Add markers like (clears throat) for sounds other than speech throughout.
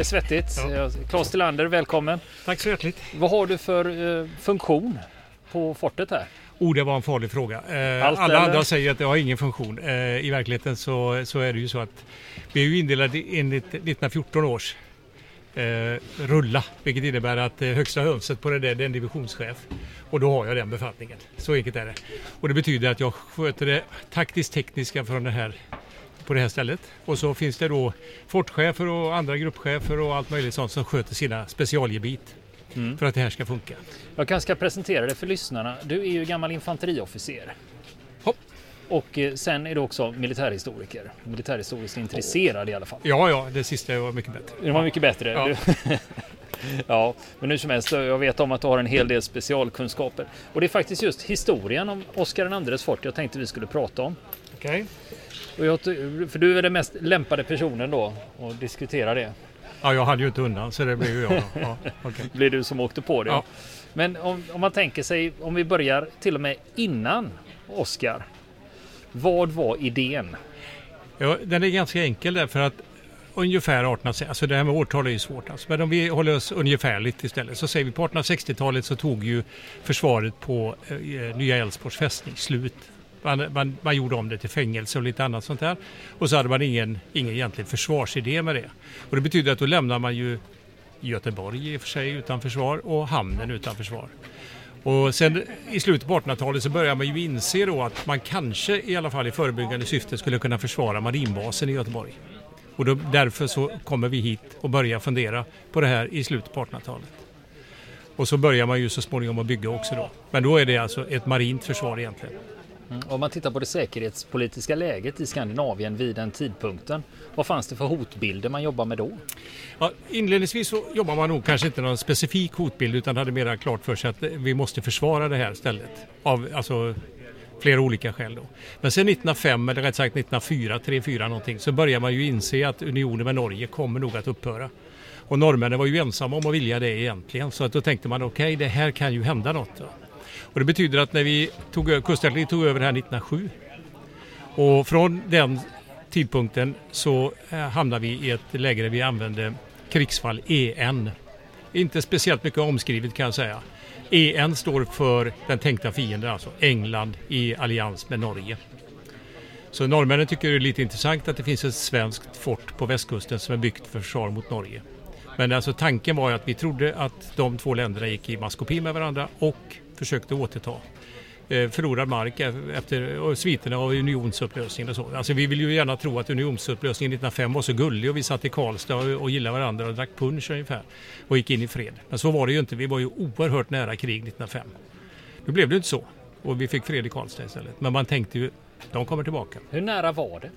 är svettigt. Ja. Claes Tillander, välkommen. Tack så hjärtligt. Vad har du för eh, funktion på fortet här? Oh, det var en farlig fråga. Eh, alla eller? andra säger att det har ingen funktion. Eh, I verkligheten så, så är det ju så att vi är ju indelade enligt 1914 års eh, rulla, vilket innebär att eh, högsta hönset på det där det är en divisionschef. Och då har jag den befattningen. Så enkelt är det. Och det betyder att jag sköter det taktiskt tekniska från det här på det här stället. Och så finns det då fortchefer och andra gruppchefer och allt möjligt sånt som sköter sina specialgebit Mm. för att det här ska funka. Jag kanske ska presentera dig för lyssnarna. Du är ju gammal infanteriofficer. Hopp. Och eh, sen är du också militärhistoriker. Militärhistoriskt intresserad i alla fall. Ja, ja, det sista var mycket bättre. Det var mycket bättre. Ja. (laughs) Ja, men hur som helst, jag vet om att du har en hel del specialkunskaper. Och det är faktiskt just historien om Oscar II fort jag tänkte vi skulle prata om. Okej. Och jag, för du är den mest lämpade personen då att diskutera det. Ja, jag hade ju inte undan så det blev ju jag. då. (laughs) Ja. Det blir du som åkte på det. Ja. Men om, om man tänker sig, om vi börjar till och med innan Oscar. Vad var idén? ja, den är ganska enkel därför att ungefär 1860, alltså det här med årtal är ju svårt alltså, men om vi håller oss ungefärligt istället så säger vi på 1860-talet så tog ju försvaret på eh, Nya Älvsborgs fästning slut. Man, man, man gjorde om det till fängelse och lite annat sånt där. Och så hade man ingen, ingen egentlig försvarsidé med det. Och det betyder att då lämnar man ju Göteborg i och för sig utan försvar och hamnen utan försvar. Och sen i slutet på 1800-talet så börjar man ju inse då att man kanske i alla fall i förebyggande syfte skulle kunna försvara marinbasen i Göteborg. Och då, därför så kommer vi hit och börjar fundera på det här i slutet på 1800-talet. Och så börjar man ju så småningom att bygga också då. Men då är det alltså ett marint försvar egentligen. Mm. Om man tittar på det säkerhetspolitiska läget i Skandinavien vid den tidpunkten. Vad fanns det för hotbilder man jobbade med då? Ja, inledningsvis så jobbade man nog kanske inte någon specifik hotbild utan hade mera klart för sig att vi måste försvara det här stället. Av alltså, flera olika skäl då. Men sen 1905 eller rätt sagt 1904, 3-4 någonting så börjar man ju inse att unionen med Norge kommer nog att upphöra. Och norrmännen var ju ensamma om att vilja det egentligen så att då tänkte man okej det här kan ju hända något. Då. Och det betyder att när vi tog, över, kustartilleriet tog över här 1907 och från den tidpunkten så eh, hamnade vi i ett läge där vi använde krigsfall EN. Inte speciellt mycket omskrivet kan jag säga. EN står för den tänkta fienden, alltså England i allians med Norge. Så norrmännen tycker det är lite intressant att det finns ett svenskt fort på västkusten som är byggt för försvar mot Norge. Men alltså tanken var ju att vi trodde att de två länderna gick i maskopi med varandra och försökte återta eh, förlorad mark efter sviterna av unionsupplösningen och så. Alltså vi vill ju gärna tro att unionsupplösningen 1905 var så gullig och vi satt i Karlstad och, och gillade varandra och drack punsch ungefär och gick in i fred. Men så var det ju inte. Vi var ju oerhört nära krig 1905. Nu blev det inte så och vi fick fred i Karlstad istället. Men man tänkte ju, de kommer tillbaka. Hur nära var det?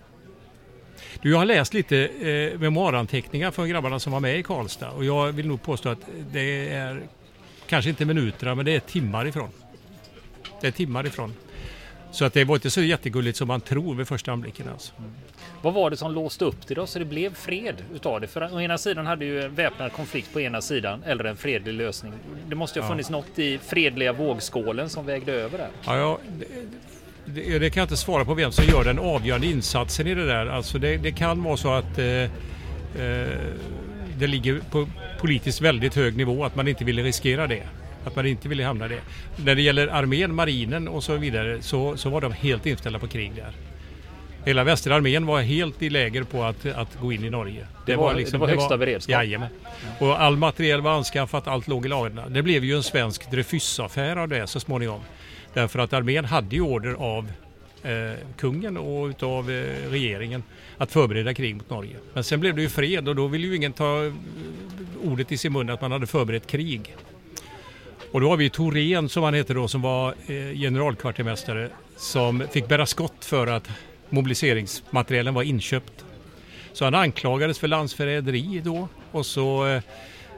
Du, jag har läst lite eh, memoaranteckningar från grabbarna som var med i Karlstad och jag vill nog påstå att det är kanske inte minuter men det är timmar ifrån. Det är timmar ifrån. Så att det var inte så jättegulligt som man tror vid första anblicken. Alltså. Vad var det som låste upp det då så det blev fred utav det? För å ena sidan hade ju en väpnad konflikt på ena sidan eller en fredlig lösning. Det måste ju ha Ja. funnits något i fredliga vågskålen som vägde över där. Ja, ja, det, det, det kan jag inte svara på vem som gör den avgörande insatsen i det där. Alltså det, det kan vara så att eh, eh, det ligger på politiskt väldigt hög nivå att man inte ville riskera det. Att man inte ville hamna i det. När det gäller armén, marinen och så vidare så, så var de helt inställda på krig där. Hela västra armén var helt i läger på att, att gå in i Norge. Det var- det var högsta beredskap. Jajamän. Och all materiel var anskaffat, allt låg i ladorna. Det blev ju en svensk Dreyfusaffär av det så småningom. Därför att armén hade ju order av eh, kungen och utav eh, regeringen att förbereda krig mot Norge. Men sen blev det ju fred och då ville ju ingen ta eh, ordet i sin mun att man hade förberett krig. Och då har vi Thorén som han heter då som var eh, generalkvartermästare som fick bära skott för att mobiliseringsmaterielen var inköpt. Så han anklagades för landsförräderi då och så eh,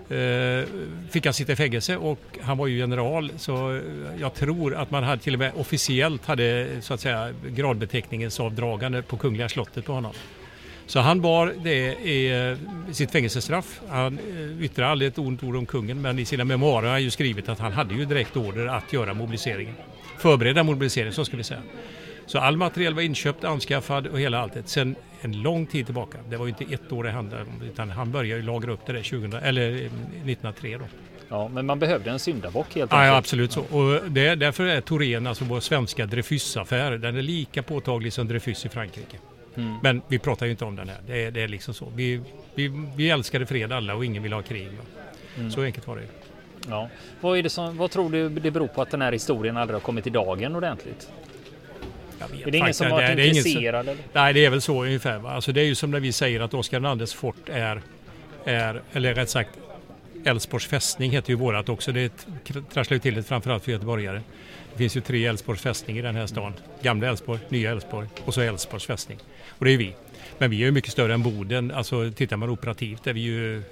Eh, fick han sitta i fängelse och han var ju general så eh, jag tror att man hade till och med officiellt hade så att säga gradbeteckningens avdragande på Kungliga slottet på honom. Så han bar det i eh, sitt fängelsestraff. Han yttrade aldrig ett ont ord om kungen men i sina memoarer har han ju skrivit att han hade ju direkt order att göra mobiliseringen. Förbereda mobiliseringen, så ska vi säga. Så all materiel var inköpt, anskaffad och hela alltet. Sen en lång tid tillbaka, det var ju inte ett år det handlade om, utan han började ju lagra upp det där 2000, eller 1903 då. Ja, men man behövde en syndabock helt enkelt. ja absolut så. Och det, därför är Torén, alltså vår svenska Dreyfusaffär, den är lika påtaglig som Dreyfus i Frankrike. Mm. Men vi pratar ju inte om den här. Det är, det är liksom så. Vi, vi, vi älskade fred alla och ingen vill ha krig. Mm. Så enkelt var det. Ja. Vad, är det som, vad tror du det beror på att den här historien aldrig har kommit i dagen ordentligt? Är det ingen som det- varit det är ingen som- intresserad? eller? Nej, det är väl så ungefär. Va? Alltså, det är ju som när vi säger att Oskar IIs fort är, är, eller rätt sagt Älvsborgs fästning heter ju vårat också. Det trasslar ju till det framförallt för göteborgare. Det finns ju tre Älvsborgs fästning i den här stan. Gamla Älvsborg, Nya Älvsborg och så Älvsborgs fästning. Och det är vi. Men vi är ju mycket större än Boden. Alltså tittar man operativt är vi ju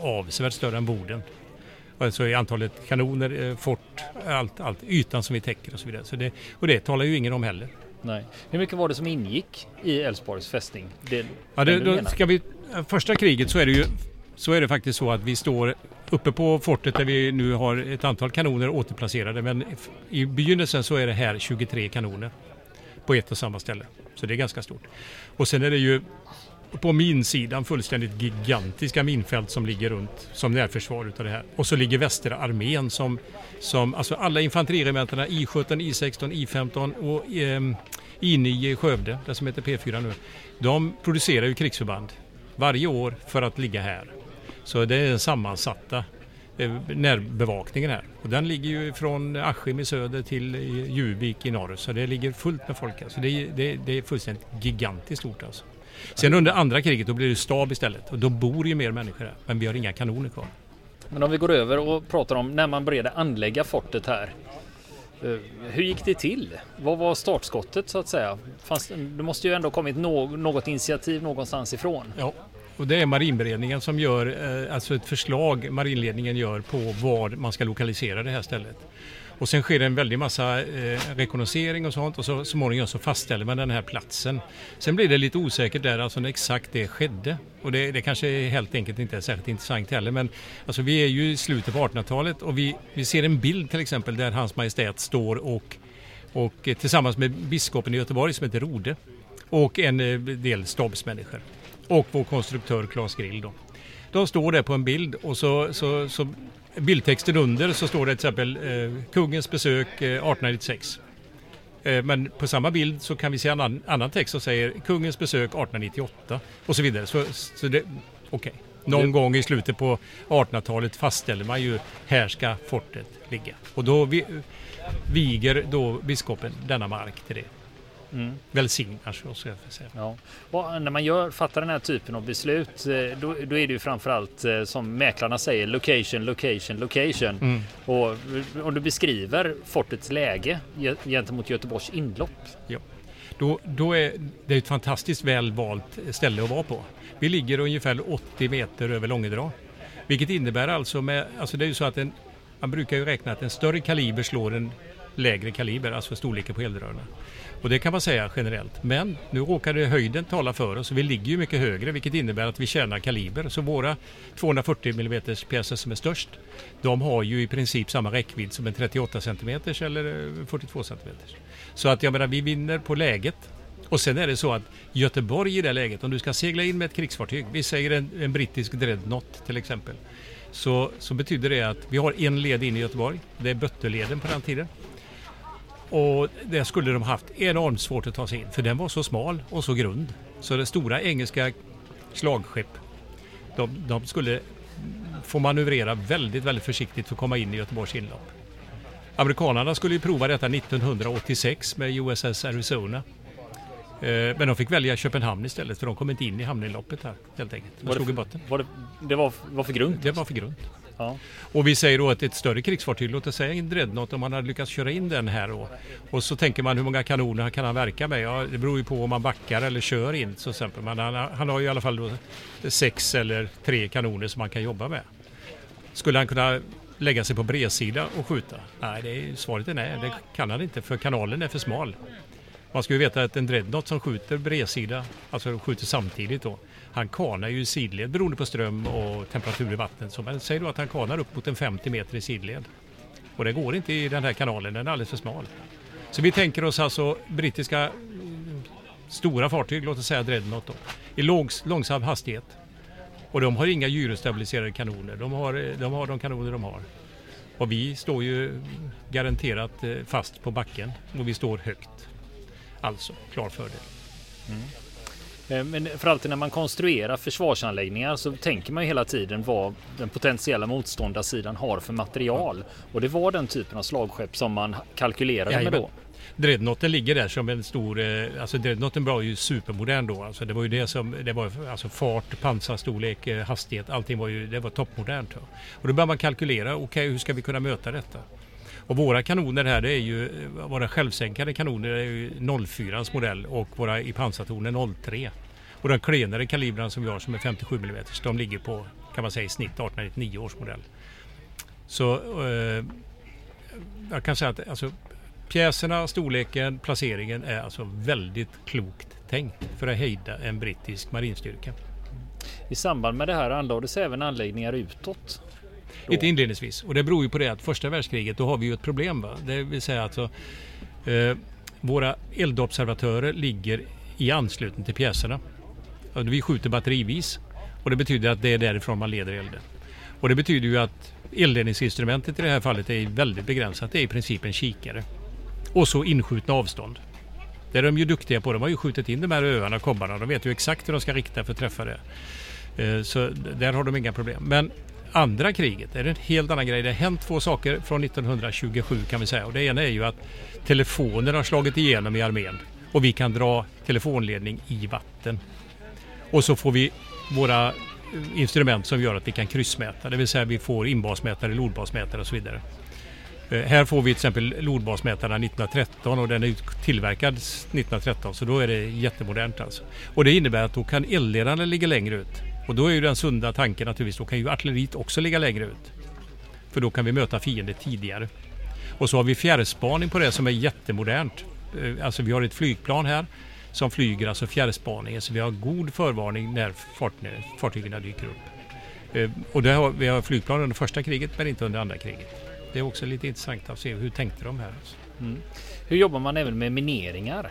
avsevärt större än Boden. Alltså i antalet kanoner, eh, fort, allt, allt, ytan som vi täcker och så vidare. Så det, och det talar ju ingen om heller. Nej. Hur mycket var det som ingick i Älvsborgs fästning? Det, Ja, det, då ska vi, första kriget så är det ju så är det faktiskt så att vi står uppe på fortet där vi nu har ett antal kanoner återplacerade. Men i begynnelsen så är det här 23 kanoner på ett och samma ställe. Så det är ganska stort. Och sen är det ju på minsidan fullständigt gigantiska minfält som ligger runt som närförsvar utav det här. Och så ligger västra armén som, som alltså alla infanteriregementena I17, I16, I15 och eh, I9 i Skövde, det som heter P4 nu. De producerar ju krigsförband varje år för att ligga här. Så det är den sammansatta eh, närbevakningen här. Och den ligger ju från Askim i söder till eh, i norr. Så det ligger fullt med folk. Alltså det, det, det är fullständigt gigantiskt stort alltså. Sen under andra kriget då blir det stab istället. Och då bor ju mer människor här. Men vi har inga kanoner kvar. Men om vi går över och pratar om när man började anlägga fortet här. Eh, Hur gick det till? Vad var startskottet så att säga? Fanns, det måste ju ändå kommit nå- något initiativ någonstans ifrån. Ja. Och det är marinberedningen som gör, eh, alltså ett förslag marinledningen gör på var man ska lokalisera det här stället. Och sen sker det en väldig massa eh, rekognosering och sånt och så småningom så fastställer man den här platsen. Sen blir det lite osäkert där alltså när exakt det skedde. Och det, det kanske helt enkelt inte är särskilt intressant heller men alltså vi är ju i slutet på 1800-talet och vi, vi ser en bild till exempel där Hans Majestät står och, och eh, tillsammans med biskopen i Göteborg som heter Rode och en eh, del stabsmänniskor och vår konstruktör Claes Grill då. De står där på en bild och så, så, så bildtexten under så står det till exempel eh, kungens besök eh, 1896. Eh, men på samma bild så kan vi se en annan, annan text som säger kungens besök 1898 och så vidare. Så, så det, okej. Någon Det- gång i slutet på 1800-talet fastställer man ju här ska fortet ligga. Och då vi, viger då biskopen denna mark till det. Mm. Välsignar så ska jag säga. Ja. Och när man gör, fattar den här typen av beslut eh, då, då är det ju framförallt eh, som mäklarna säger location, location, location. Mm. Och om du beskriver fortets läge ge- gentemot Göteborgs inlopp. Då, då är det ett fantastiskt väl valt ställe att vara på. Vi ligger ungefär 80 meter över Långedrag. Vilket innebär alltså, med, alltså det är ju så att en, man brukar ju räkna att en större kaliber slår en lägre kaliber, alltså storleken på eldrörerna. Och det kan man säga generellt. Men nu råkade höjden tala för oss vi ligger ju mycket högre vilket innebär att vi tjänar kaliber. Så våra 240 mm pjäser som är störst, de har ju i princip samma räckvidd som en 38 cm eller eh, 42 cm. Så att jag menar, vi vinner på läget. Och sen är det så att Göteborg i det läget, om du ska segla in med ett krigsfartyg, vi säger en, en brittisk dreadnought till exempel, så, så betyder det att vi har en led in i Göteborg, det är Bötterleden på den tiden. Och där skulle de haft enormt svårt att ta sig in, för den var så smal och så grund. Så det stora engelska slagskepp, de, de skulle få manövrera väldigt, väldigt försiktigt för att komma in i Göteborgs inlopp. Amerikanerna skulle ju prova detta 1986 med USS Arizona. Eh, Men de fick välja Köpenhamn istället för de kom inte in i hamninloppet här helt enkelt. De Var det slog i för- botten. Var det, det var, var för grunt? Det var för grunt. Ja. Och vi säger då att ett större krigsfartyg, låt oss säga en dreadnought, om man hade lyckats köra in den här då. Och så tänker man hur många kanoner kan han verka med? Ja, det beror ju på om man backar eller kör in till exempel. Men han, han har ju i alla fall då sex eller tre kanoner som man kan jobba med. Skulle han kunna lägga sig på bredsida och skjuta? Nej, det är, svaret är nej. Det kan han inte för kanalen är för smal. Man ska ju veta att en dreadnought som skjuter bredsida, alltså skjuter samtidigt då, han kanar ju i sidled beroende på ström och temperatur i vattnet. Så man säger då att han kanar upp mot en 50 meter i sidled. Och det går inte i den här kanalen, den är alldeles för smal. Så vi tänker oss alltså brittiska mm, stora fartyg, låt oss säga Dreadnought då, i lågs, långsam hastighet. Och de har inga gyrostabiliserade kanoner. De har, de har de kanoner de har. Och vi står ju garanterat eh, fast på backen och vi står högt. Alltså, klar fördel. Mm. Eh, men för alltid när man konstruerar försvarsanläggningar så tänker man ju hela tiden vad den potentiella motståndarsidan har för material. Och det var den typen av slagskepp som man kalkylerade Jajamän. med då. Dreadnoughten ligger där som en stor, eh, alltså Dreadnoughten var ju supermodern då. Alltså det var ju det som, det var alltså fart, pansarstorlek, eh, hastighet, allting var ju, det var toppmodernt. Och då börjar man kalkylera, okej okay, hur ska vi kunna möta detta? Och våra kanoner här, det är ju, eh, våra självsänkande kanoner är ju 04 modell och våra i pansartornen 03. Och de klenare kalibrarna som vi har som är 57 mm, de ligger på kan man säga i snitt 1899 års modell. Så eh, jag kan säga att alltså, pjäserna, storleken, placeringen är alltså väldigt klokt tänkt för att hejda en brittisk marinstyrka. I samband med det här anlades även anläggningar utåt? Då. Inte inledningsvis och det beror ju på det att första världskriget då har vi ju ett problem. Va? Det vill säga alltså eh, våra eldobservatörer ligger i anslutning till pjäserna. Vi skjuter batterivis och det betyder att det är därifrån man leder elden. Och det betyder ju att eldledningsinstrumentet i det här fallet är väldigt begränsat. Det är i princip en kikare. Och så inskjutna avstånd. Det är de ju duktiga på. De har ju skjutit in de här öarna, och kobbarna. De vet ju exakt hur de ska rikta för att träffa det. Eh, så där har de inga problem. Men andra kriget är en helt annan grej. Det har hänt två saker från 1927 kan vi säga. Och det ena är ju att telefoner har slagit igenom i armén. Och vi kan dra telefonledning i vatten. Och så får vi våra eh, instrument som gör att vi kan kryssmäta. Det vill säga vi får inbasmätare, lodbasmätare och så vidare. Eh, här får vi till exempel lodbasmätarna 1913 och den är tillverkad 1913 så då är det jättemodernt alltså. Och det innebär att då kan elledarna ligga längre ut. Och då är ju den sunda tanken naturligtvis, då kan ju artilleriet också ligga längre ut. För då kan vi möta fiender tidigare. Och så har vi fjärrspaning på det som är jättemodernt. Eh, alltså vi har ett flygplan här som flyger, alltså fjärrspaningen. Så vi har god förvarning när fartygen dyker upp. Eh, och det har, vi har flygplan under första kriget men inte under andra kriget. Det är också lite intressant att se hur tänkte de här. Mm. Hur jobbar man även med mineringar?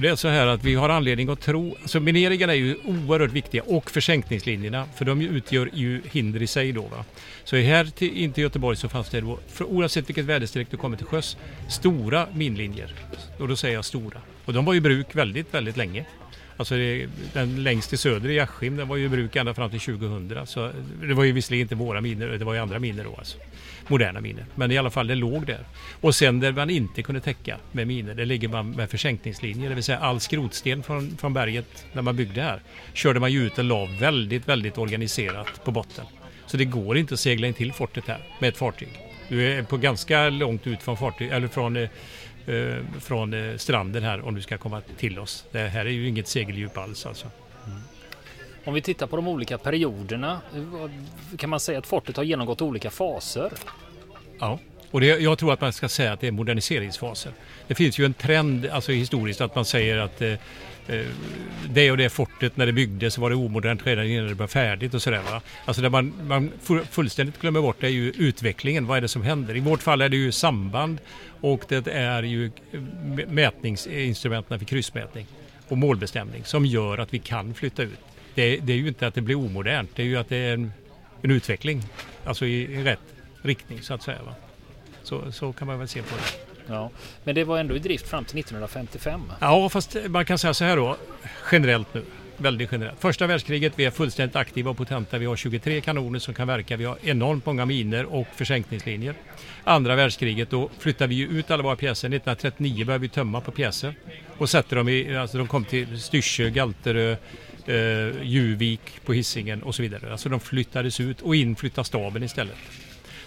Det är så här att vi har anledning att tro, alltså mineringarna är ju oerhört viktiga och försänkningslinjerna för de utgör ju hinder i sig då. Va? Så här till, in till Göteborg så fanns det då, för oavsett vilket väderstreck du kommer till sjöss, stora minlinjer. Och då säger jag stora. Och de var i bruk väldigt, väldigt länge. Alltså det, den längst till söder i Askim, den var ju i bruk ända fram till 2000. Så det var ju visserligen inte våra miner, det var ju andra miner då alltså. Moderna miner. Men i alla fall, det låg där. Och sen där man inte kunde täcka med miner, det ligger man med försänkningslinjer. Det vill säga all skrotsten från, från berget när man byggde här körde man ju ut en lav väldigt, väldigt organiserat på botten. Så det går inte att segla in till fortet här med ett fartyg. Du är på ganska långt ut från, fartyg, eller från eh, från eh, stranden här om du ska komma till oss. Det här är ju inget segeldjup alls alltså. Mm. Om vi tittar på de olika perioderna, kan man säga att fortet har genomgått olika faser? Ja, och det, jag tror att man ska säga att det är moderniseringsfaser. Det finns ju en trend alltså historiskt att man säger att eh, eh det och det fortet när det byggdes var det omodernt redan innan det var färdigt och sådär. Va? Alltså det man, man fullständigt glömmer bort är ju utvecklingen. Vad är det som händer? I vårt fall är det ju samband och det är ju eh, mätningsinstrumenten för kryssmätning och målbestämning som gör att vi kan flytta ut. Det, det är ju inte att det blir omodernt, det är ju att det är en, en utveckling. Alltså i, i rätt riktning så att säga. Va? Så, så kan man väl se på det. Ja, men det var ändå i drift fram till 1955. Ja, fast man kan säga så här då, generellt nu. Väldigt generellt. Första världskriget, vi är fullständigt aktiva och potenta. Vi har 23 kanoner som kan verka. Vi har enormt många miner och försänkningslinjer. Andra världskriget, då flyttar vi ut alla våra pjäser. 1939 började vi tömma på pjäser och sätter dem i, alltså de kom till Styrsö, Galterö, eh, Juvik på hissingen och så vidare. Alltså de flyttades ut och in flyttade staben istället.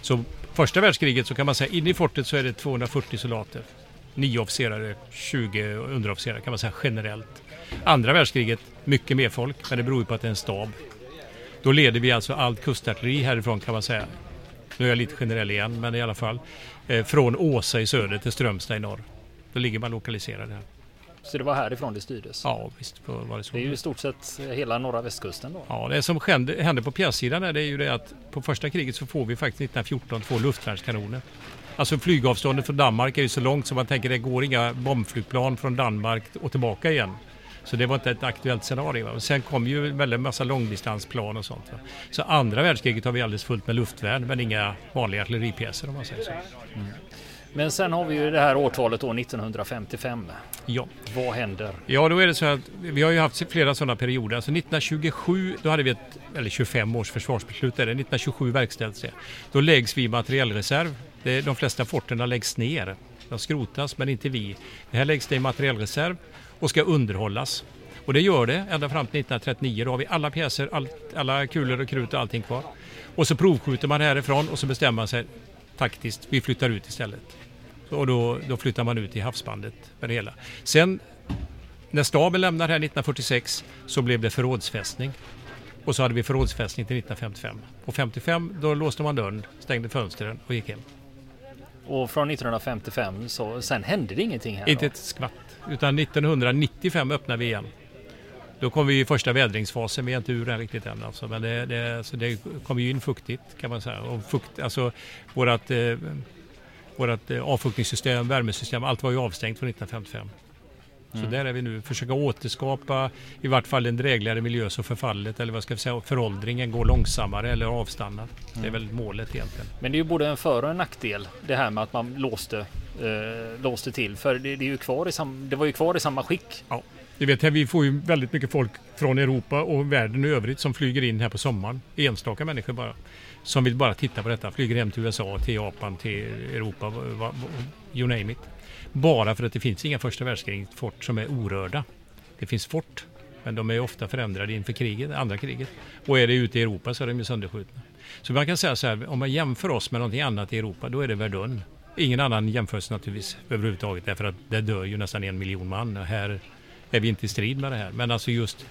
Så första världskriget så kan man säga inne i fortet så är det 240 soldater. 9 officerare, 20 underofficerare kan man säga generellt. Andra världskriget, mycket mer folk, men det beror ju på att det är en stab. Då leder vi alltså allt kustartilleri härifrån kan man säga. Nu är jag lite generell igen, men i alla fall. Eh, från Åsa i söder till Strömstad i norr. Då ligger man lokaliserad här. Så det var härifrån det styrdes? Ja, visst var det så. Det är ju i stort sett hela norra västkusten då? Ja, det som hände, hände på pjässidan är, det är ju det att på första kriget så får vi faktiskt 1914 två luftvärnskanoner. Alltså flygavståndet från Danmark är ju så långt så man tänker det går inga bombflygplan från Danmark och tillbaka igen. Så det var inte ett aktuellt scenario. Va? Sen kom ju en väldigt massa långdistansplan och sånt. Va? Så andra världskriget har vi alldeles fullt med luftvärn men inga vanliga artilleripjäser om man säger så. Mm. Men sen har vi ju det här årtalet då 1955. Ja. Vad händer? Ja, då är det så att vi har ju haft flera sådana perioder. Alltså 1927, då hade vi ett, eller 25 års försvarsbeslut, är det 1927 verkställs det. Då läggs vi i materiellreserv. De flesta forterna läggs ner. De skrotas, men inte vi. Det här läggs det i materiellreserv och ska underhållas. Och det gör det ända fram till 1939. Då har vi alla pjäser, all, alla kulor och krut och allting kvar. Och så provskjuter man härifrån och så bestämmer man sig taktiskt, vi flyttar ut istället. Och då, då flyttar man ut i havsbandet med det hela. Sen när staben lämnar här 1946 så blev det förrådsfästning. Och så hade vi förrådsfästning till 1955. Och 55 då låste man dörren, stängde fönstren och gick hem. Och från 1955 så sen hände det ingenting här? Inte då? ett skvatt. Utan 1995 öppnade vi igen. Då kom vi i första vädringsfasen, vi är inte ur den riktigt än alltså. Men det, det, alltså det kom ju in fuktigt kan man säga. Och fukt, alltså vårat, eh, vårat eh, avfuktningssystem, värmesystem, allt var ju avstängt från 1955. Mm. Så där är vi nu. Försöka återskapa i vart fall en drägligare miljö så förfallet eller vad ska vi säga, föråldringen går långsammare eller avstannar. Mm. Det är mm. väl målet egentligen. Men det är ju både en för och en nackdel det här med att man låste, eh, låste till. För det, det, är ju kvar i sam, det var ju kvar i samma skick. Ja. Du vet, vi får ju väldigt mycket folk från Europa och världen i övrigt som flyger in här på sommaren. Enstaka människor bara. Som vill bara titta på detta. Flyger hem till USA, till Japan, till Europa, you name it. Bara för att det finns inga första världskriget fort som är orörda. Det finns fort, men de är ofta förändrade inför kriget, andra kriget. Och är det ute i Europa så är de ju sönderskjutna. Så man kan säga så här, om man jämför oss med någonting annat i Europa, då är det Verdun. Ingen annan jämförelse naturligtvis överhuvudtaget, därför att det dör ju nästan en miljon man. Och här är vi inte i strid med det här. Men alltså just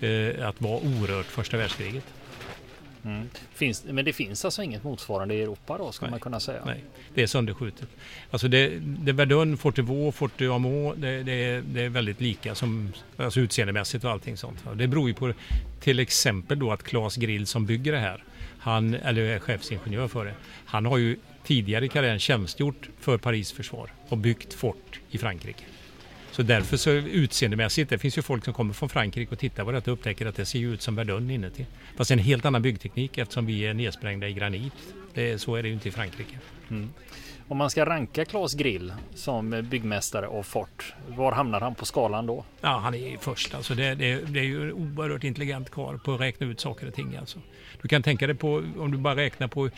eh, att vara orört första världskriget. Mm. Finns, men det finns alltså inget motsvarande i Europa då, ska nej, man kunna säga? Nej, det är sönderskjutet. Alltså det, det Verdun, Fortevaux, Forteamont, det, det, det är väldigt lika som, alltså utseendemässigt och allting sånt. Det beror ju på till exempel då att Claes Grill som bygger det här, han, eller är chefsingenjör för det, han har ju tidigare i karriären tjänstgjort för Paris försvar och byggt fort i Frankrike. Så därför så utseendemässigt, det finns ju folk som kommer från Frankrike och tittar på detta och upptäcker att det ser ut som Verdun inuti. Fast det är en helt annan byggteknik eftersom vi är nedsprängda i granit. Det, så är det ju inte i Frankrike. Mm. Om man ska ranka Claes Grill som byggmästare av Fort, var hamnar han på skalan då? Ja, han är först. Alltså det, det, det är ju en oerhört intelligent karl på att räkna ut saker och ting. Alltså. Du kan tänka dig på, om du bara räknar på,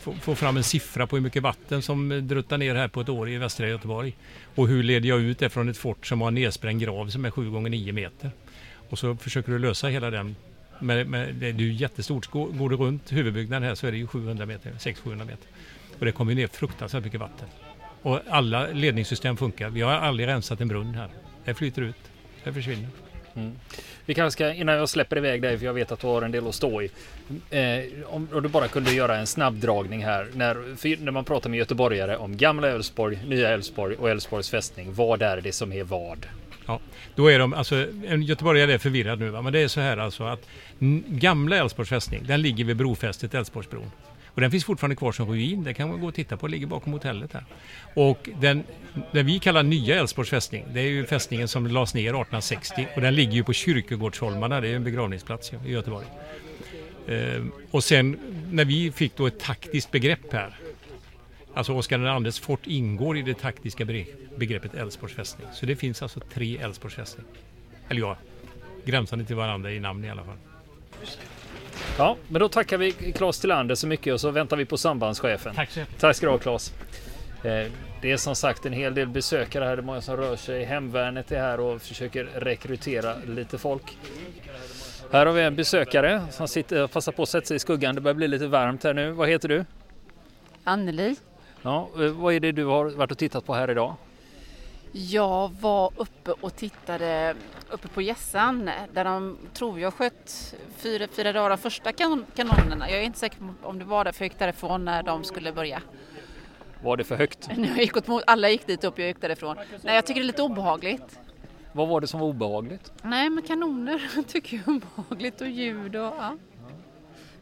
få, få fram en siffra på hur mycket vatten som druttar ner här på ett år i västra Göteborg. Och hur leder jag ut det från ett fort som har en nedsprängd grav som är 7 gånger 9 meter. Och så försöker du lösa hela den men, men det är ju jättestort. Går du runt huvudbyggnaden här så är det ju 700 meter, 600-700 meter. Och det kommer ner fruktansvärt mycket vatten. Och alla ledningssystem funkar. Vi har aldrig rensat en brunn här. Det flyter ut. Det försvinner. Mm. Vi kanske ska, innan jag släpper iväg dig, för jag vet att du har en del att stå i. Eh, om, om, du bara kunde göra en snabbdragning här. När, när man pratar med göteborgare om gamla Älvsborg, nya Älvsborg och Älvsborgs fästning. Vad är det som är vad? Ja, då är de, alltså en göteborgare är förvirrad nu va? men det är så här alltså att gamla Älvsborgs fästning, den ligger vid brofästet Älvsborgsbron. Och den finns fortfarande kvar som ruin. Den kan man gå och titta på. ligger bakom hotellet här. Och den, den vi kallar nya Älvsborgs fästning. Det är ju fästningen som lades ner 1860. Och den ligger ju på Kyrkogårdsholmarna. Det är en begravningsplats i Göteborg. Ehm, och sen när vi fick då ett taktiskt begrepp här. Alltså Oskar IIs fort ingår i det taktiska begreppet Älvsborgs fästning. Så det finns alltså tre Älvsborgs fästning. Eller ja, gränsande till varandra i namn i alla fall. Ja, men då tackar vi Claes Tillander så mycket och så väntar vi på sambandschefen. Tack så Tack ska du ha Claes. Eh, det är som sagt en hel del besökare här. Det är många som rör sig. Hemvärnet är här och försöker rekrytera lite folk. Här har vi en besökare som sitter, passar på att sätta sig i skuggan. Det börjar bli lite varmt här nu. Vad heter du? Anneli. Ja, eh, vad är det du har varit och tittat på här idag? Jag var uppe och tittade uppe på Gässan där de, tror jag, sköt fyra, fyra dagar första kan kanonerna. Jag är inte säker på om det var där för jag gick därifrån när de skulle börja. Var det för högt? (laughs) Jag gick åt alla gick dit upp, jag gick därifrån. Nej, jag tycker det är lite obehagligt. Vad var det som var obehagligt? Nej, men kanoner (laughs) tycker jag är obehagligt och ljud och ja.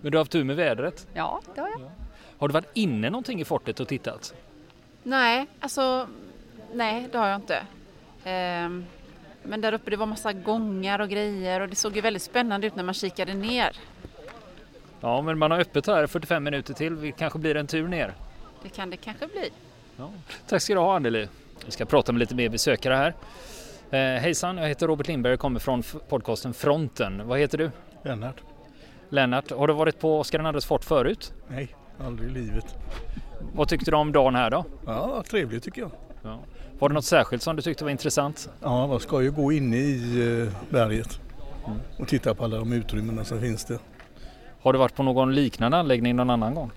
Men du har haft tur med vädret? Ja, det har jag. Har du varit inne någonting i fortet och tittat? Nej, alltså nej det har jag inte. Ehm, men där uppe det var massa gångar och grejer och det såg ju väldigt spännande ut när man kikade ner. Ja, men man har öppet här 45 minuter till. Det kanske blir en tur ner. Det kan det kanske bli. Ja. Tack ska du ha Anneli. Vi ska prata med lite mer besökare här. Eh, hejsan, jag heter Robert Lindberg och kommer från podcasten Fronten. Vad heter du? Lennart? Lennart, har du varit på Oskar IIs fort förut? Nej, aldrig i livet. Vad tyckte du om dagen här då? Ja, trevligt tycker jag. Ja. Var det något särskilt som du tyckte var intressant? Ja, man ska ju gå inne i eh, berget och titta på alla de utrymmena som finns där. Har du varit på någon liknande anläggning någon annan gång?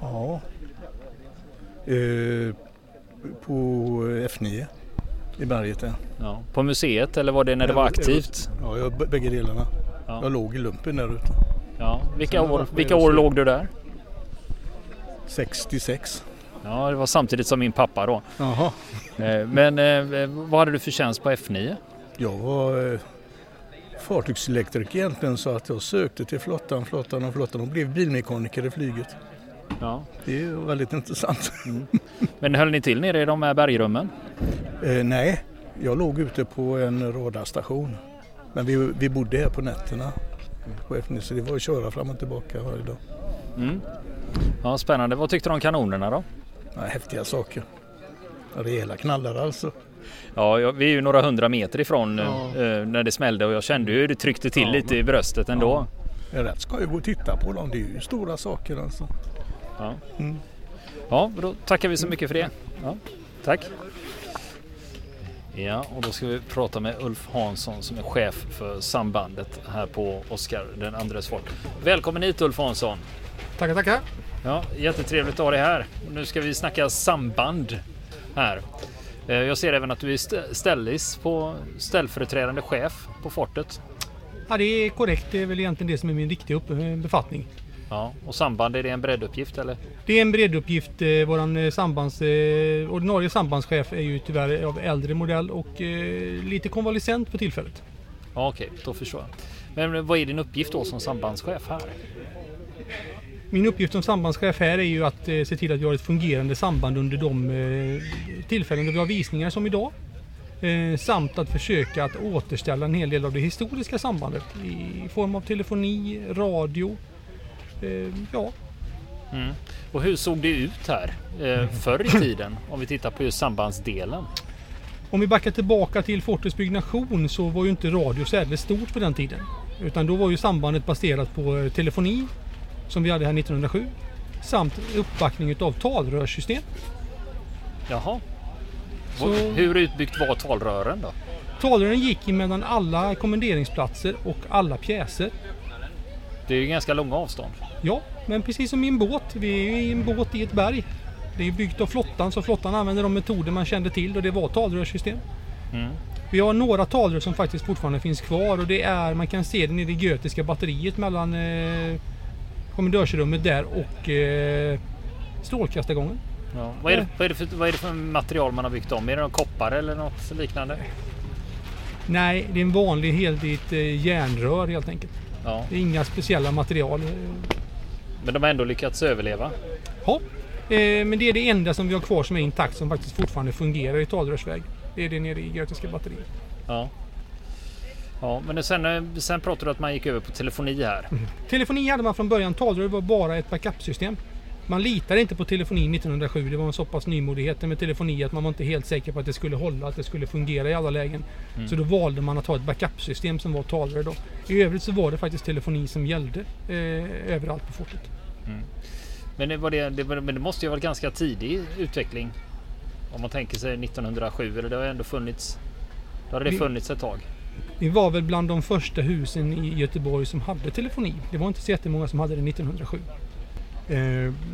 Ja. Eh, på F9 i berget där. Ja. På museet eller var det när det var aktivt? Ja, jag, bägge delarna. Ja. Jag låg i lumpen där ute. Ja. Vilka Sen år, vilka år låg du där? 66. Ja, det var samtidigt som min pappa då. Jaha. Eh, Men eh, vad hade du för tjänst på F9? Jag var eh, fartygselektriker egentligen så att jag sökte till flottan, flottan och flottan och blev bilmekaniker i flyget. Ja. Det är väldigt intressant. Men höll ni till nere i de här bergrummen? Eh, nej, jag låg ute på en radarstation. Men vi, vi bodde här på nätterna på F9 så det var att köra fram och tillbaka varje dag. Mm. Ja, spännande. Vad tyckte du om kanonerna då? Ja, häftiga saker. Rejäla knallar alltså. Ja, vi är ju några hundra meter ifrån Ja. eh, när det smällde och jag kände hur det tryckte till Ja, lite men- i bröstet ändå. Det är rätt skoj att gå och titta på dem. Det är ju stora saker alltså. Ja. Mm. ja, då tackar vi så mycket för det. Ja, tack. Ja, och då ska vi prata med Ulf Hansson som är chef för sambandet här på Oskar den andres fort. Välkommen hit Ulf Hansson! Tackar, tackar. Ja, jättetrevligt att ha dig här. Nu ska vi snacka samband här. Eh, Jag ser även att du är stä- ställis på ställföreträdande chef på fortet. Ja, det är korrekt. Det är väl egentligen det som är min riktiga eh, befattning. Ja, och samband, är det en bredduppgift eller? Det är en bredduppgift. Eh, eh, sambands, ordinarie sambandschef är ju tyvärr av äldre modell och lite konvalescent för tillfället. Ja, okej, då förstår jag. Men vad är din uppgift då som sambandschef här? Min uppgift som sambandschef här är ju att eh, se till att vi har ett fungerande samband under de eh, tillfällen då vi har visningar som idag. Eh, samt att försöka att återställa en hel del av det historiska sambandet i form av telefoni, radio. Ja, Mm. Och hur såg det ut här förr i tiden? Om vi tittar på just sambandsdelen. Om vi backar tillbaka till fortets byggnation så var ju inte radio särskilt stort på den tiden. Utan då var ju sambandet baserat på telefoni som vi hade här 1907 samt uppbackning utav talrörssystem. Jaha. Så- Hur utbyggt var talrören då? Talrören gick mellan alla kommenderingsplatser och alla pjäser. Det är ju ganska långa avstånd. Ja, men precis som i en båt. Vi är ju i en båt i ett berg. Det är byggt av flottan så flottan använder de metoder man kände till och det var talrörssystem. Mm. Vi har några talrör som faktiskt fortfarande finns kvar och det är, man kan se det nere i Götiska batteriet mellan eh, kommendörsrummet där och eh, strålkastargången. Ja. Vad, är det, vad, är det för, vad är det för material man har byggt om? Är det någon koppar eller något liknande? Nej, det är en vanlig helvitt eh, järnrör helt enkelt. Ja. Det är inga speciella material. Men de har ändå lyckats överleva. Ja, eh, men det är det enda som vi har kvar som är intakt som faktiskt fortfarande fungerar i talrörsväg. Det är det nere i Götiska batteriet. Ja. Ja, men sen, eh, sen pratade du att man gick över på telefoni här. Telefoni hade man från början. Talrör var bara ett backup-system. Man litade inte på telefoni 1907. Det var en så pass nymodighet med telefoni att man var inte helt säker på att det skulle hålla, att det skulle fungera i alla lägen. Så då valde man att ha ett backup-system som var talrör då. I övrigt så var det faktiskt telefoni som gällde eh, överallt på fortet. Men det, var det, det, men det måste ju ha varit ganska tidig utveckling. Om man tänker sig 1907, eller det har ändå funnits. Då hade det funnits ett tag. Vi var väl bland de första husen i Göteborg som hade telefoni. Det var inte så jättemånga som hade det 1907. Eh,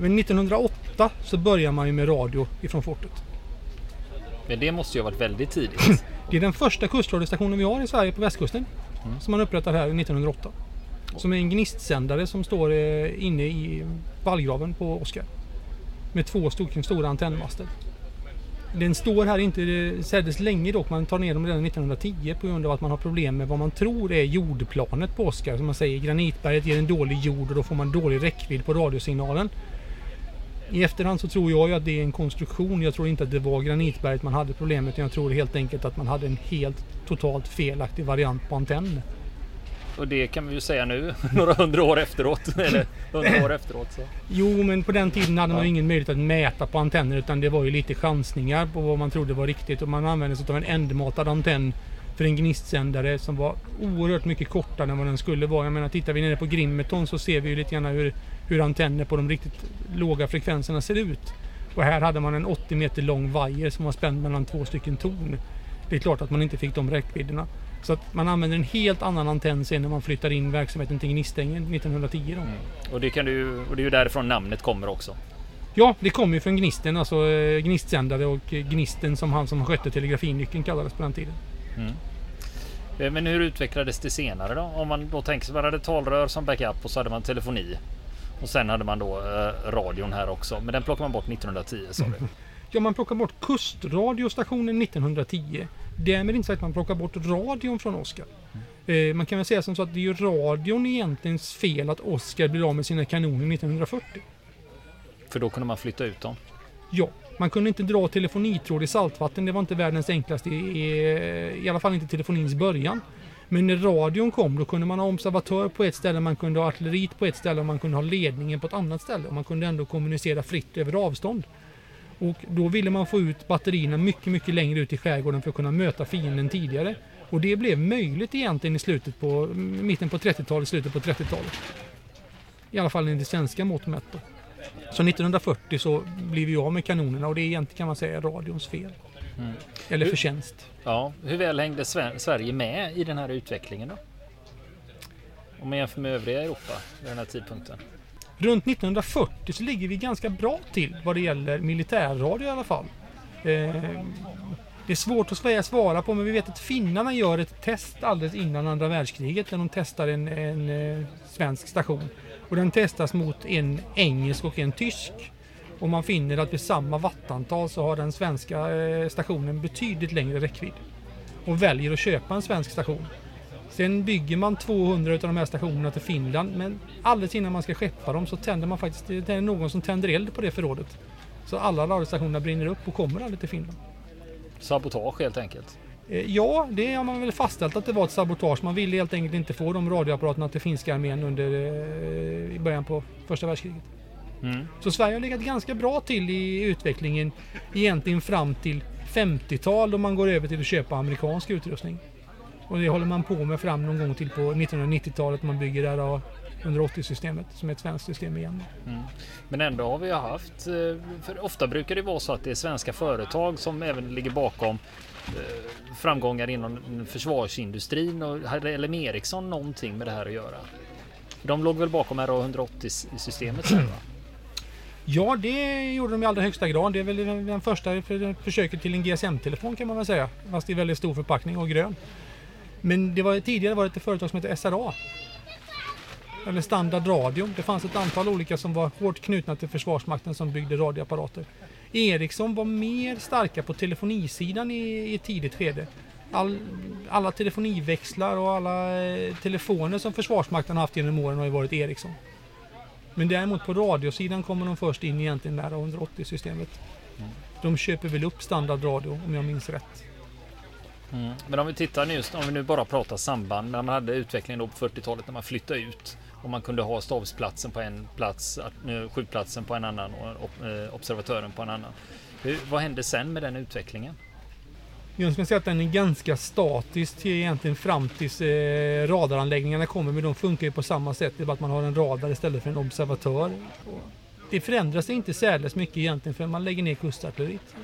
Men 1908 så började man ju med radio ifrån fortet. Men det måste ju ha varit väldigt tidigt. (laughs) Det är den första kustradiostationen vi har i Sverige på västkusten. Mm. Som man upprättar här 1908. Som är en gnistsändare som står eh, inne i vallgraven på Oskar. Med två stora antennmaster. Den står här inte särdeles länge dock. Man tar ner dem redan 1910 på grund av att man har problem med vad man tror är jordplanet på Oskar. Som man säger, granitberget ger en dålig jord och då får man dålig räckvidd på radiosignalen. I efterhand så tror jag ju att det är en konstruktion. Jag tror inte att det var granitberget man hade problemet. Jag tror helt enkelt att man hade en helt totalt felaktig variant på antenn. Och det kan vi ju säga nu, (laughs) några hundra år efteråt. (laughs) Eller hundra år efteråt. Så. Jo, men på den tiden hade man ju ingen möjlighet att mäta på antenner utan det var ju lite chansningar på vad man trodde var riktigt. Och man använde sig av en ändmatad antenn för en gnistsändare som var oerhört mycket kortare än vad den skulle vara. Jag menar, tittar vi nere på Grimeton så ser vi ju lite grann hur, hur antenner på de riktigt låga frekvenserna ser ut. Och här hade man en 80 meter lång vajer som var spänd mellan två stycken torn. Det är klart att man inte fick de räckvidderna. Så att man använder en helt annan antenn sen när man flyttar in verksamheten till Gnistängen 1910. Då. Mm. Och, det kan du, och det är ju därifrån namnet kommer också. Ja, det kommer ju från Gnisten, alltså eh, gnistsändare och Gnisten som han som skötte telegrafinyckeln kallades på den tiden. Mm. Eh, men hur utvecklades det senare då? Om man då tänker sig man hade talrör som backup och så hade man telefoni. Och sen hade man då eh, radion här också. Men den plockade man bort 1910 sa du? Ja, man plockar bort kustradiostationen 1910. Därmed inte sagt att man plockar bort radion från Oskar. Mm. Eh, man kan väl säga som så att det är ju radion egentligen fel att Oskar blir av med sina kanoner 1940. För då kunde man flytta ut dem? Ja, man kunde inte dra telefonitråd i saltvatten. Det var inte världens enklaste, i, i alla fall inte telefonins början. Men när radion kom då kunde man ha observatör på ett ställe, man kunde ha artilleriet på ett ställe och man kunde ha ledningen på ett annat ställe. Och man kunde ändå kommunicera fritt över avstånd. Och då ville man få ut batterierna mycket, mycket längre ut i skärgården för att kunna möta fienden tidigare. Och det blev möjligt egentligen i slutet på, mitten på 30-talet, slutet på 30-talet. I alla fall enligt svenska mått mätt. Så 1940 så blev vi av med kanonerna och det är egentligen kan man säga radions fel. Mm. Eller förtjänst. Ja, hur väl hängde Sverige med i den här utvecklingen då? Om man jämför med övriga Europa vid den här tidpunkten? Runt 1940 så ligger vi ganska bra till vad det gäller militärradio i alla fall. Eh, det är svårt att svara på men vi vet att finnarna gör ett test alldeles innan andra världskriget när de testar en, en eh, svensk station. Och den testas mot en engelsk och en tysk. Och man finner att vid samma vattantal så har den svenska eh, stationen betydligt längre räckvidd. Och väljer att köpa en svensk station. Sen bygger man 200 av de här stationerna till Finland men alldeles innan man ska skeppa dem så tänder man faktiskt, det är någon som tänder eld på det förrådet. Så alla radiostationerna brinner upp och kommer aldrig till Finland. Sabotage helt enkelt? Eh, ja, det har man väl fastställt att det var ett sabotage. Man ville helt enkelt inte få de radioapparaterna till finska armén under eh, i början på första världskriget. Mm. Så Sverige har legat ganska bra till i utvecklingen egentligen fram till 50-tal då man går över till att köpa amerikansk utrustning. Och det håller man på med fram någon gång till på 1990-talet. Man bygger där 180-systemet som är ett svenskt system igen. Mm. Men ändå har vi haft, eh, för ofta brukar det vara så att det är svenska företag som även ligger bakom eh, framgångar inom försvarsindustrin och hade LM Ericsson någonting med det här att göra? De låg väl bakom RA180-systemet sen va? Ja, det gjorde de i allra högsta grad. Det är väl den första försöket till en GSM-telefon kan man väl säga. Fast i väldigt stor förpackning och grön. Men det var, tidigare var det ett företag som hette SRA. Eller Standard Radio. Det fanns ett antal olika som var hårt knutna till Försvarsmakten som byggde radioapparater. Ericsson var mer starka på telefonisidan i, i ett tidigt skede. All, alla telefoniväxlar och alla eh, telefoner som Försvarsmakten haft genom åren har ju varit Ericsson. Men däremot på radiosidan kommer de först in egentligen nära 180-systemet. Mm. De köper väl upp standardradio om jag minns rätt. Mm. Men om vi tittar nu, om vi nu bara pratar samband, när man hade utvecklingen då på 40-talet när man flyttade ut och man kunde ha stabsplatsen på en plats, eh, skjutplatsen på en annan och eh, observatören på en annan. Hur, vad hände sen med den utvecklingen? Jag skulle säga att den är ganska statisk till egentligen fram tills eh, radaranläggningarna kommer, men de funkar ju på samma sätt. Det är bara att man har en radar istället för en observatör. Det förändras inte särdeles mycket egentligen för man lägger ner kustartilleriet.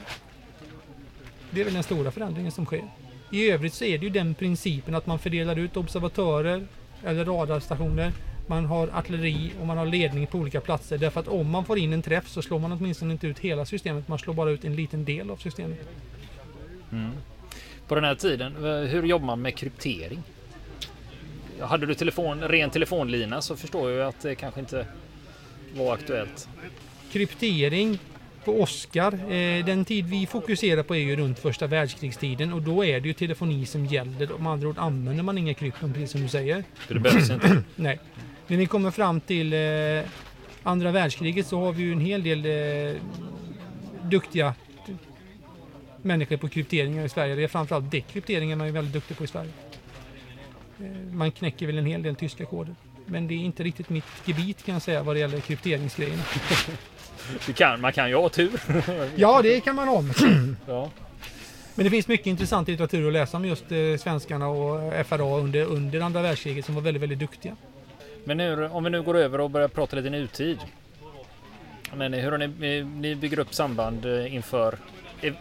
Det är väl den stora förändringen som sker. I övrigt så är det ju den principen att man fördelar ut observatörer eller radarstationer. Man har artilleri och man har ledning på olika platser. Därför att om man får in en träff så slår man åtminstone inte ut hela systemet. Man slår bara ut en liten del av systemet. Mm. På den här tiden, hur jobbar man med kryptering? Hade du telefon, ren telefonlina så förstår jag att det kanske inte var aktuellt. Kryptering på Oscar, eh, den tid vi fokuserar på är ju runt första världskrigstiden och då är det ju telefoni som gäller. Med andra ord använder man inga krypton precis som du säger. För det behövs inte? (clears throat) Nej. När vi kommer fram till eh, andra världskriget så har vi ju en hel del eh, duktiga människor på krypteringar i Sverige. Det är framförallt dekrypteringen man är väldigt duktig på i Sverige. Man knäcker väl en hel del tyska koder. Men det är inte riktigt mitt gebit kan jag säga vad det gäller krypteringsgrejerna. (laughs) Kan, man kan ju ha tur. (laughs) Ja, det kan man ha. (clears throat) Ja. Men det finns mycket intressant litteratur att läsa om just eh, svenskarna och FRA under, under andra världskriget som var väldigt, väldigt duktiga. Men nu, om vi nu går över och börjar prata lite nutid. Men hur har ni, ni bygger upp samband eh, inför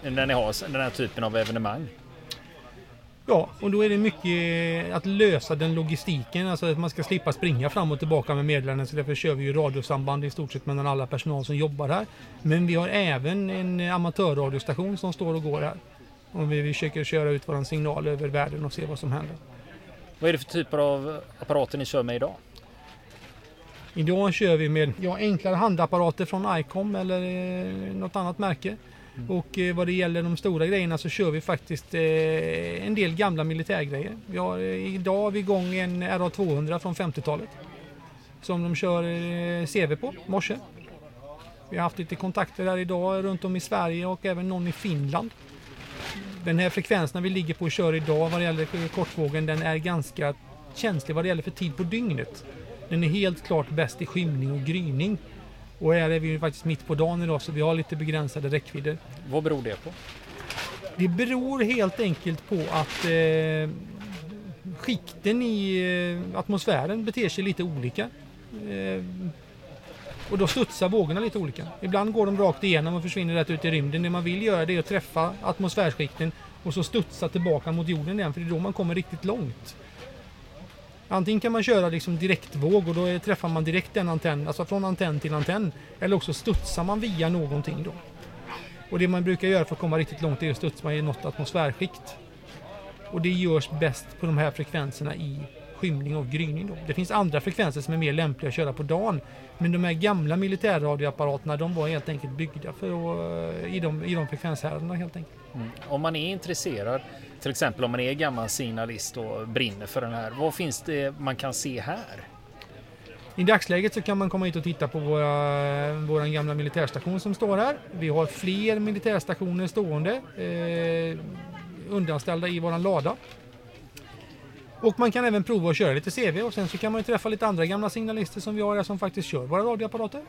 när ni har den här typen av evenemang? Ja, och då är det mycket att lösa den logistiken, alltså att man ska slippa springa fram och tillbaka med meddelanden. Så därför kör vi ju radiosamband i stort sett mellan alla personal som jobbar här. Men vi har även en amatörradiostation som står och går här. Och vi försöker köra ut våran signal över världen och se vad som händer. Vad är det för typer av apparater ni kör med idag? Idag kör vi med ja, enklare handapparater från ICOM eller eh, något annat märke. Mm. Och eh, vad det gäller de stora grejerna så kör vi faktiskt eh, en del gamla militärgrejer. Vi har, eh, idag har vi igång en RA200 från 50-talet. Som de kör eh, CV på, morse. Vi har haft lite kontakter här idag runt om i Sverige och även någon i Finland. Den här frekvensen vi ligger på och kör idag vad det gäller kortvågen den är ganska känslig vad det gäller för tid på dygnet. Den är helt klart bäst i skymning och gryning. Och här är vi ju faktiskt mitt på dagen idag så vi har lite begränsade räckvidder. Vad beror det på? Det beror helt enkelt på att eh, skikten i eh, atmosfären beter sig lite olika. Eh, och då studsar vågorna lite olika. Ibland går de rakt igenom och försvinner rätt ut i rymden. Det man vill göra det är att träffa atmosfärskikten och så studsa tillbaka mot jorden igen för det är då man kommer riktigt långt. Antingen kan man köra liksom direktvåg och då är- träffar man direkt den antenn, alltså från antenn till antenn. Eller också studsar man via någonting då. Och det man brukar göra för att komma riktigt långt är att studsa i något atmosfärskikt. Och det görs bäst på de här frekvenserna i skymning och gryning. Då. Det finns andra frekvenser som är mer lämpliga att köra på dagen. Men de här gamla militärradioapparaterna de var helt enkelt byggda för att, eh, i, de, i de frekvenshärdarna helt enkelt. Mm. Om man är intresserad, till exempel om man är gammal signalist och brinner för den här, vad finns det man kan se här? I dagsläget så kan man komma hit och titta på våra, vår gamla militärstation som står här. Vi har fler militärstationer stående eh, undanställda i våran lada. Och man kan även prova att köra lite CV och sen så kan man ju träffa lite andra gamla signalister som vi har här som faktiskt kör våra radioapparater.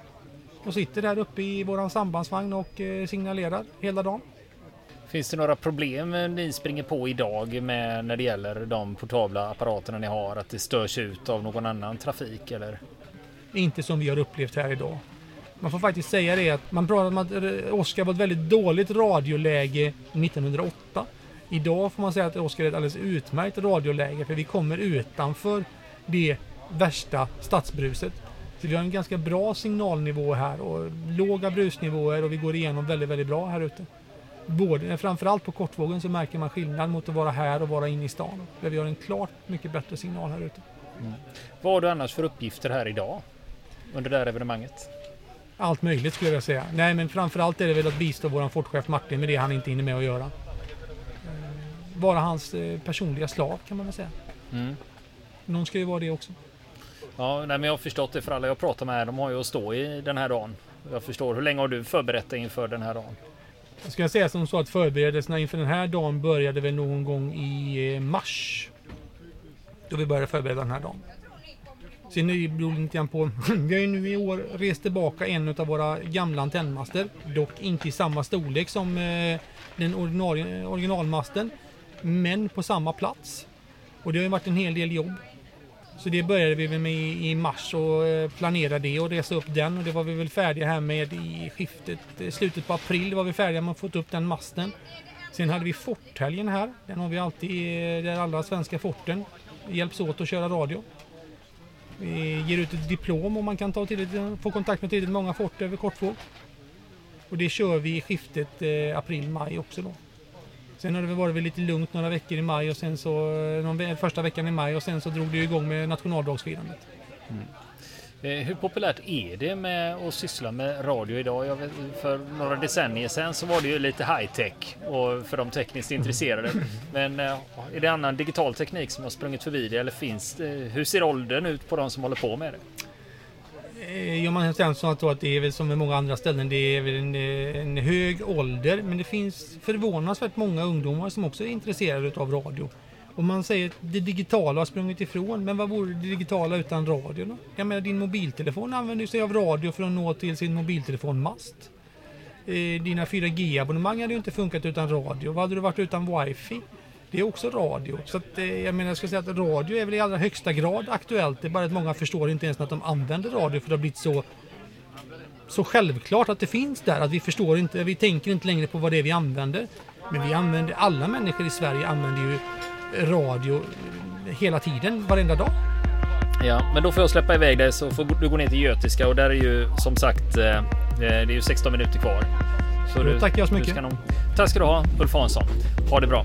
Och sitter där uppe i våran sambandsvagn och eh, signalerar hela dagen. Finns det några problem ni springer på idag med när det gäller de portabla apparaterna ni har? Att det störs ut av någon annan trafik eller? Inte som vi har upplevt här idag. Man får faktiskt säga det att man pratar om att eh, Oskar var ett väldigt dåligt radioläge 1908. Idag får man säga att Oskar är ett alldeles utmärkt radioläge för vi kommer utanför det värsta stadsbruset. Så vi har en ganska bra signalnivå här och låga brusnivåer och vi går igenom väldigt, väldigt bra här ute. Både, framförallt på kortvågen så märker man skillnad mot att vara här och vara inne i stan. Där vi har en klart mycket bättre signal här ute. Vad har du annars för uppgifter här idag? Under det här evenemanget? Allt möjligt skulle jag säga. Nej men framförallt är det väl att bistå våran fortchef Martin med det han inte hinner med att göra. Eh, Vara hans eh, personliga slav kan man väl säga. Mm. Någon ska ju vara det också. Ja, nej, men jag har förstått det för alla jag pratar med här, de har ju att stå i den här dagen. Jag förstår. Hur länge har du förberett dig inför den här dagen? Jag skulle säga som så att förberedelserna inför den här dagen började väl någon gång i eh, mars. Då vi började förbereda den här dagen. Sen är det lite grann på. (laughs) Vi har ju nu i år rest tillbaka en av våra gamla antennmaster. Dock inte i samma storlek som eh, den ordinarie, eh, originalmasten. Men på samma plats. Och det har ju varit en hel del jobb. Så det började vi med i mars och planerade planera det och resa upp den och det var vi väl färdiga här med i skiftet. Eh, slutet på april var vi färdiga med att få upp den masten. Sen hade vi forthelgen här. Den har vi alltid eh, där alla svenska forten hjälps åt att köra radio. Vi ger ut ett diplom om man kan ta till, få kontakt med tillräckligt många fort över kortvåg. Och det kör vi i skiftet april-maj också då. Sen har det väl varit lite lugnt några veckor i maj och sen så eh, någon, första veckan i maj och sen så drog det igång med nationaldagsfirandet. Eh, Hur populärt är det med att syssla med radio idag? Vet, för några decennier sedan så var det ju lite high tech och för de tekniskt intresserade. (laughs) Men eh, är det annan digital teknik som har sprungit förbi det eller finns det? Hur ser åldern ut på de som håller på med det? Eh, Gör man sen så att det är väl som med många andra ställen, det är väl en, eh, en hög ålder. Men det finns förvånansvärt många ungdomar som också är intresserade av radio. Och man säger att det digitala har sprungit ifrån, men vad vore det digitala utan radio då? Jag menar din mobiltelefon använder sig av radio för att nå till sin mobiltelefonmast. Eh, Dina 4G-abonnemang hade ju inte funkat utan radio. Vad hade du varit utan wifi? Det är också radio. Så att, eh, jag menar, jag ska säga att radio är väl i allra högsta grad aktuellt. Det är bara att många förstår inte ens att de använder radio för det har blivit så så självklart att det finns där. Att vi förstår inte, vi tänker inte längre på vad det är vi använder. Men vi använder, alla människor i Sverige använder ju radio hela tiden, varenda dag. Ja, men då får jag släppa iväg dig så får du gå ner till Götiska och där är ju som sagt, eh, det är ju 16 minuter kvar. Så då tackar jag så mycket. Ska nog, tack ska du ha, Ulf Hansson. Ha det bra.